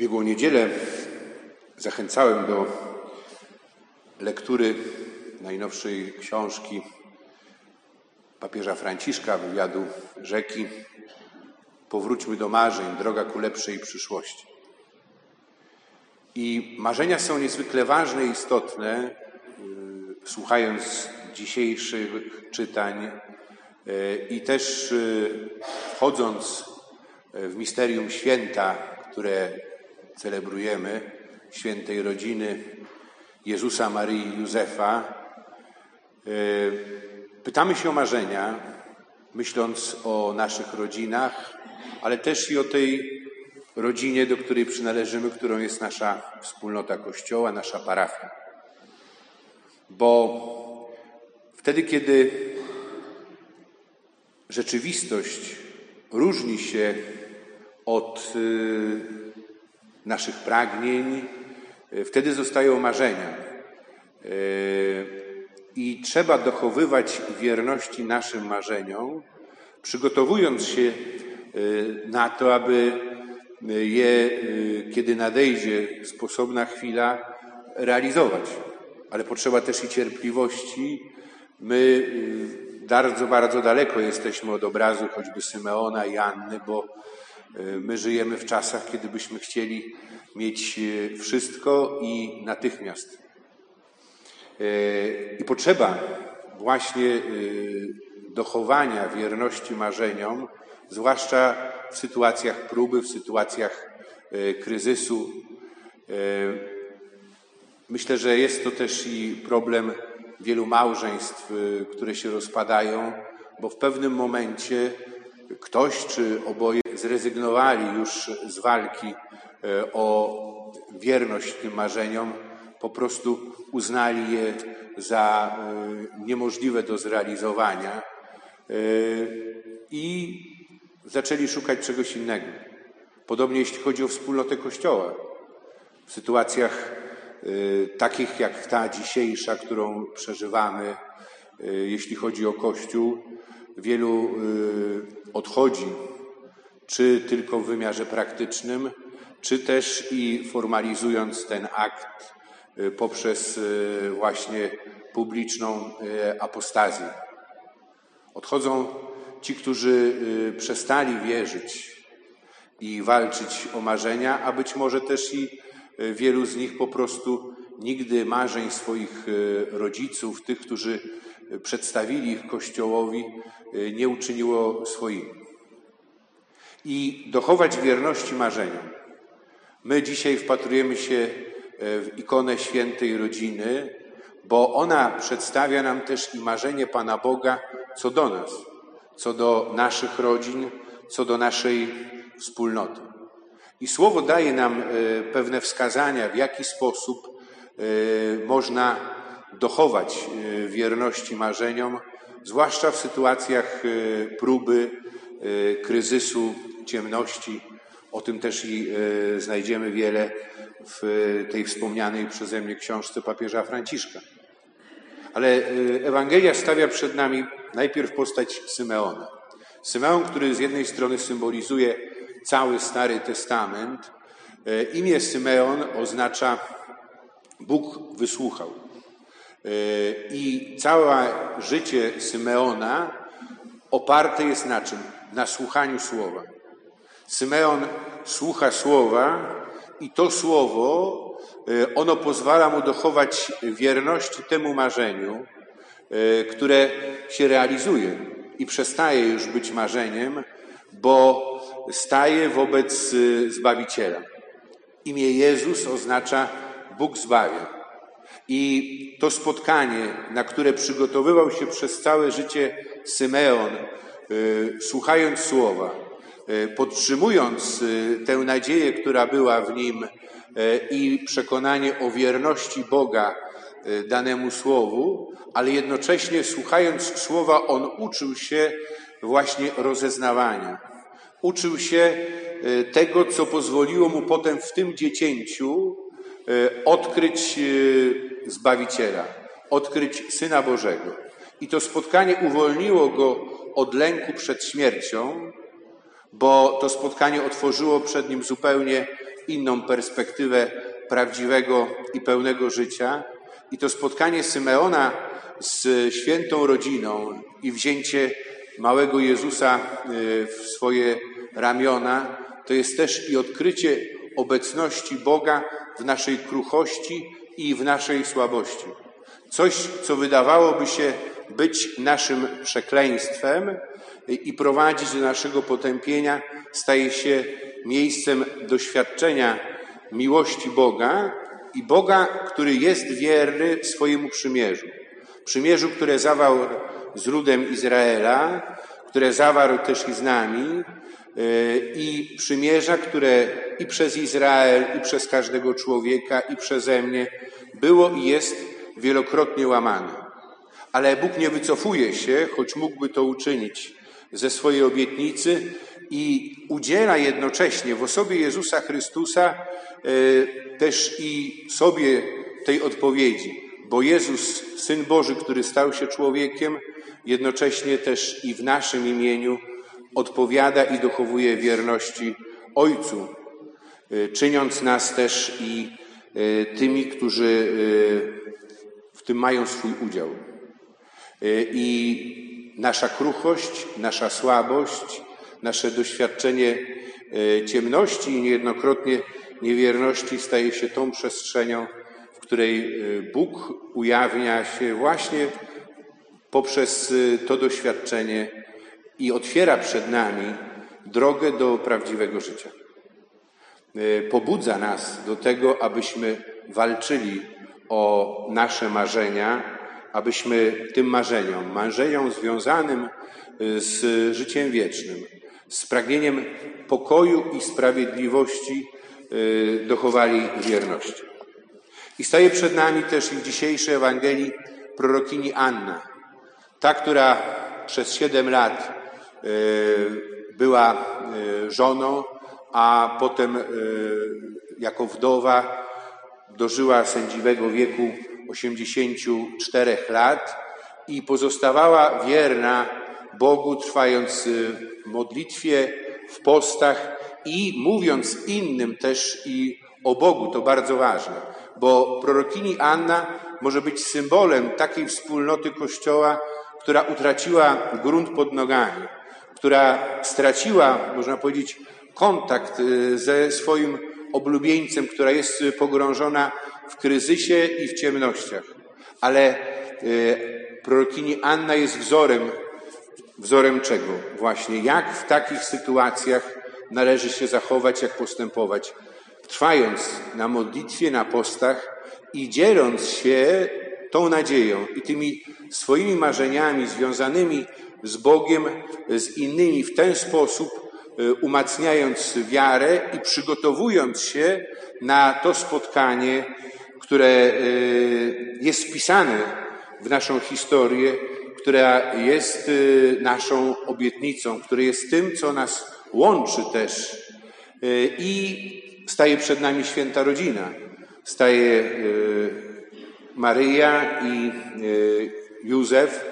ubiegłą niedzielę zachęcałem do lektury najnowszej książki papieża Franciszka, wywiadu rzeki Powróćmy do marzeń, droga ku lepszej przyszłości. I marzenia są niezwykle ważne i istotne. Y, słuchając dzisiejszych czytań y, i też y, wchodząc w misterium święta, które celebrujemy, świętej rodziny Jezusa, Maryi i Józefa, pytamy się o marzenia, myśląc o naszych rodzinach, ale też i o tej rodzinie, do której przynależymy, którą jest nasza wspólnota Kościoła, nasza parafia. Bo wtedy, kiedy rzeczywistość różni się od y, naszych pragnień, y, wtedy zostają marzenia. Y, I trzeba dochowywać wierności naszym marzeniom, przygotowując się na to, aby je, kiedy nadejdzie sposobna chwila, realizować. Ale potrzeba też i cierpliwości. My bardzo, bardzo daleko jesteśmy od obrazu choćby Symeona i Anny, bo e, my żyjemy w czasach, kiedy byśmy chcieli mieć e, wszystko i natychmiast. E, I potrzeba właśnie dochowania wierności marzeniom, zwłaszcza w sytuacjach próby, w sytuacjach kryzysu. Myślę, że jest to też i problem wielu małżeństw, które się rozpadają, bo w pewnym momencie ktoś czy oboje zrezygnowali już z walki y, o wierność tym marzeniom, po prostu uznali je za y, niemożliwe do zrealizowania i zaczęli szukać czegoś innego. Podobnie jeśli chodzi o wspólnotę Kościoła. W sytuacjach takich jak ta dzisiejsza, którą przeżywamy, jeśli chodzi o Kościół, wielu odchodzi, czy tylko w wymiarze praktycznym, czy też i formalizując ten akt poprzez właśnie publiczną apostazję. Odchodzą ci, którzy przestali wierzyć i walczyć o marzenia, a być może też i wielu z nich po prostu nigdy marzeń swoich rodziców, tych, którzy przedstawili ich Kościołowi, nie uczyniło swoimi. I dochować wierności marzeniom. My dzisiaj wpatrujemy się w ikonę świętej rodziny, bo ona przedstawia nam też i marzenie Pana Boga co do nas, co do naszych rodzin, co do naszej wspólnoty. I Słowo daje nam e, pewne wskazania, w jaki sposób można dochować e, wierności marzeniom, zwłaszcza w sytuacjach próby, kryzysu, ciemności. O tym też i znajdziemy wiele w tej wspomnianej przeze mnie książce papieża Franciszka. Ale Ewangelia stawia przed nami najpierw postać Symeona. Symeon, który z jednej strony symbolizuje cały Stary Testament. E, imię Symeon oznacza Bóg wysłuchał. E, I całe życie Symeona oparte jest na czym? Na słuchaniu słowa. Symeon słucha słowa i to słowo, e, ono pozwala mu dochować wierności temu marzeniu, które się realizuje i przestaje już być marzeniem, bo staje wobec Zbawiciela. Imię Jezus oznacza Bóg zbawia. I to spotkanie, na które przygotowywał się przez całe życie Symeon, y, słuchając słowa, y, podtrzymując tę nadzieję, która była w nim i przekonanie o wierności Boga danemu słowu, ale jednocześnie słuchając słowa, on uczył się właśnie rozeznawania. Uczył się tego, co pozwoliło mu potem w tym dziecięciu odkryć Zbawiciela, odkryć Syna Bożego. I to spotkanie uwolniło go od lęku przed śmiercią, bo to spotkanie otworzyło przed nim zupełnie inną perspektywę prawdziwego i pełnego życia. I to spotkanie Symeona z świętą rodziną i wzięcie małego Jezusa y, w swoje ramiona, to jest też i odkrycie obecności Boga w naszej kruchości i w naszej słabości. Coś, co wydawałoby się być naszym przekleństwem i prowadzić do naszego potępienia, staje się miejscem doświadczenia miłości Boga i Boga, który jest wierny swojemu przymierzu. Przymierzu, które zawarł z ludem Izraela, które zawarł też i z nami, i przymierza, które i przez Izrael, i przez każdego człowieka, i przeze mnie było i jest wielokrotnie łamane. Ale Bóg nie wycofuje się, choć mógłby to uczynić ze swojej obietnicy i udziela jednocześnie w osobie Jezusa Chrystusa y, też i sobie tej odpowiedzi, bo Jezus, Syn Boży, który stał się człowiekiem, jednocześnie też i w naszym imieniu odpowiada i dochowuje wierności Ojcu, y, czyniąc nas też i y, tymi, którzy y, w tym mają swój udział. I nasza kruchość, nasza słabość, nasze doświadczenie ciemności i niejednokrotnie niewierności staje się tą przestrzenią, w której Bóg ujawnia się właśnie poprzez to doświadczenie i otwiera przed nami drogę do prawdziwego życia. Y, pobudza nas do tego, abyśmy walczyli o nasze marzenia, abyśmy tym marzeniom, marzeniom związanym y, z życiem wiecznym, z pragnieniem pokoju i sprawiedliwości dochowali wierności. I staje przed nami też w dzisiejszej Ewangelii prorokini Anna, ta, która przez siedem lat e, była e, żoną, a potem e, jako wdowa dożyła sędziwego wieku 84 lat i pozostawała wierna Bogu, trwając w modlitwie, w postach i mówiąc innym też i o Bogu. To bardzo ważne, bo prorokini Anna może być symbolem takiej wspólnoty Kościoła, która utraciła grunt pod nogami, która straciła, można powiedzieć, kontakt y, ze swoim oblubieńcem, która jest pogrążona w kryzysie i w ciemnościach. Ale y, prorokini Anna jest wzorem, wzorem czego? Właśnie jak w takich sytuacjach należy się zachować, jak postępować. Trwając na modlitwie, na postach i dzieląc się tą nadzieją i tymi swoimi marzeniami związanymi z Bogiem, z innymi w ten sposób, e, umacniając wiarę i przygotowując się na to spotkanie, które e, jest wpisane w naszą historię, która jest e, naszą obietnicą, które jest tym, co nas łączy też. I staje przed nami święta rodzina. Staje Maryja i Józef,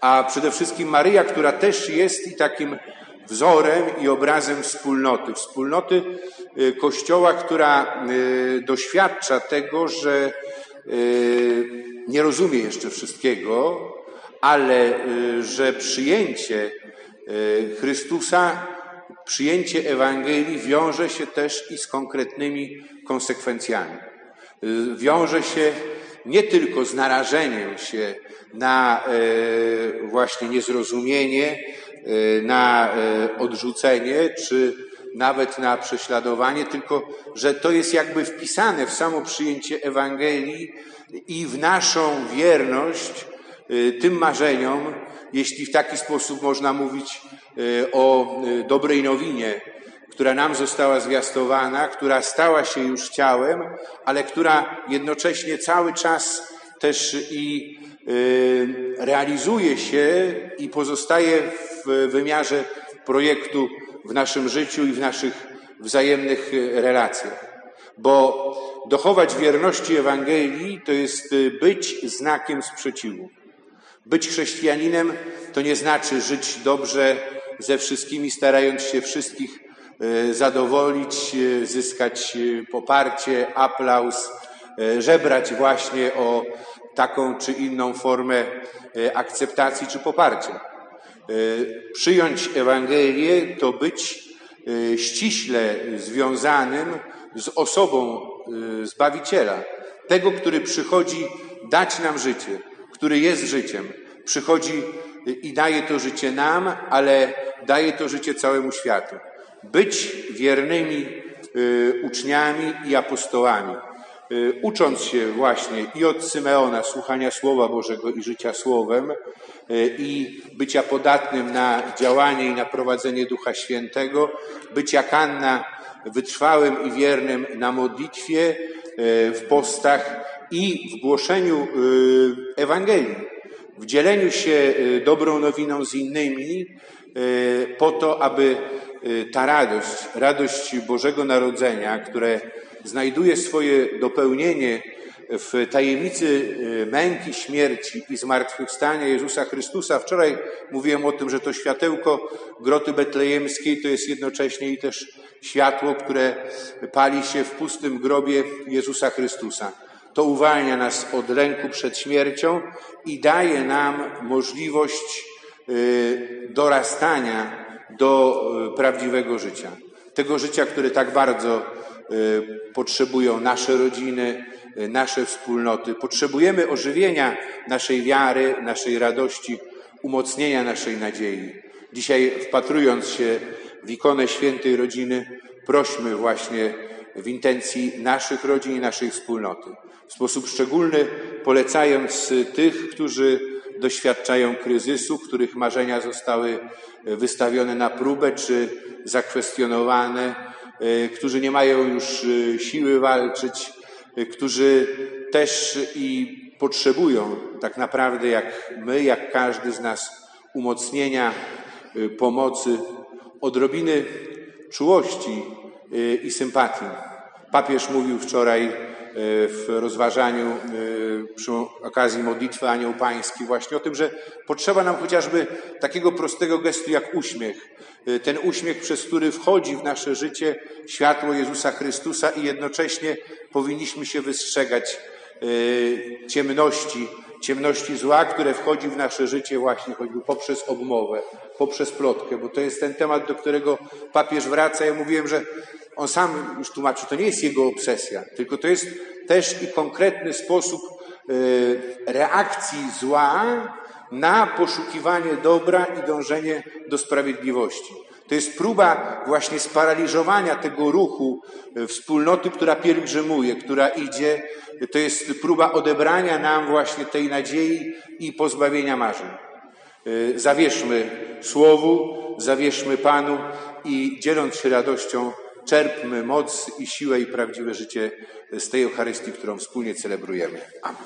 a przede wszystkim Maryja, która też jest i takim wzorem i obrazem wspólnoty. Wspólnoty e, Kościoła, która e, doświadcza tego, że nie rozumie jeszcze wszystkiego, ale że przyjęcie Chrystusa, przyjęcie Ewangelii wiąże się też i z konkretnymi konsekwencjami. Wiąże się nie tylko z narażeniem się na e, właśnie niezrozumienie, e, na e, odrzucenie, czy nawet na prześladowanie, tylko że to jest jakby wpisane w samo przyjęcie Ewangelii i w naszą wierność tym marzeniom, jeśli w taki sposób można mówić o dobrej nowinie, która nam została zwiastowana, która stała się już ciałem, ale która jednocześnie cały czas też i y, realizuje się i pozostaje w wymiarze projektu w naszym życiu i w naszych wzajemnych relacjach. Bo dochować wierności Ewangelii to jest być znakiem sprzeciwu. Być chrześcijaninem to nie znaczy żyć dobrze ze wszystkimi, starając się wszystkich zadowolić, zyskać poparcie, aplauz, żebrać właśnie o taką czy inną formę akceptacji czy poparcia. Przyjąć Ewangelię to być ściśle związanym z osobą Zbawiciela, tego, który przychodzi dać nam życie, który jest życiem. Przychodzi i daje to życie nam, ale daje to życie całemu światu. Być wiernymi y, uczniami i apostołami. Y, ucząc się właśnie i od Symeona słuchania Słowa Bożego i życia Słowem, y, i bycia podatnym na działanie i na prowadzenie Ducha Świętego, być jak Anna wytrwałym i wiernym na modlitwie, w postach i w głoszeniu Ewangelii w dzieleniu się dobrą nowiną z innymi, po to, aby ta radość, radość Bożego Narodzenia, które znajduje swoje dopełnienie w tajemnicy męki, śmierci i zmartwychwstania Jezusa Chrystusa. Wczoraj mówiłem o tym, że to światełko groty betlejemskiej to jest jednocześnie i też światło, które pali się w pustym grobie Jezusa Chrystusa. To uwalnia nas od lęku przed śmiercią i daje nam możliwość y, dorastania do y, prawdziwego życia. Tego życia, które tak bardzo y, potrzebują nasze rodziny, nasze wspólnoty. Potrzebujemy ożywienia naszej wiary, naszej radości, umocnienia naszej nadziei. Dzisiaj, wpatrując się w ikonę świętej rodziny, prośmy właśnie w intencji naszych rodzin i naszej wspólnoty. W sposób szczególny polecając tych, którzy doświadczają kryzysu, których marzenia zostały wystawione na próbę czy zakwestionowane, e, którzy nie mają już e, siły walczyć, e, którzy też i potrzebują tak naprawdę jak my, jak każdy z nas umocnienia, pomocy, odrobiny czułości i sympatii. Papież mówił wczoraj e, w rozważaniu e, przy okazji modlitwy Anioł Pański właśnie o tym, że potrzeba nam chociażby takiego prostego gestu jak uśmiech. E, ten uśmiech, przez który wchodzi w nasze życie światło Jezusa Chrystusa i jednocześnie powinniśmy się wystrzegać ciemności, ciemności zła, które wchodzi w nasze życie właśnie choćby poprzez obmowę, poprzez plotkę, bo to jest ten temat, do którego papież wraca. Ja mówiłem, że on sam już tłumaczy, to nie jest jego obsesja, tylko to jest też i konkretny sposób e, reakcji zła na poszukiwanie dobra i dążenie do sprawiedliwości. To jest próba właśnie sparaliżowania tego ruchu e, wspólnoty, która pielgrzymuje, która idzie. To jest próba odebrania nam właśnie tej nadziei i pozbawienia marzeń. E, zawierzmy Słowu, zawierzmy Panu i dzieląc się radością, czerpmy moc i siłę i prawdziwe życie z tej Eucharystii, którą wspólnie celebrujemy. Amen.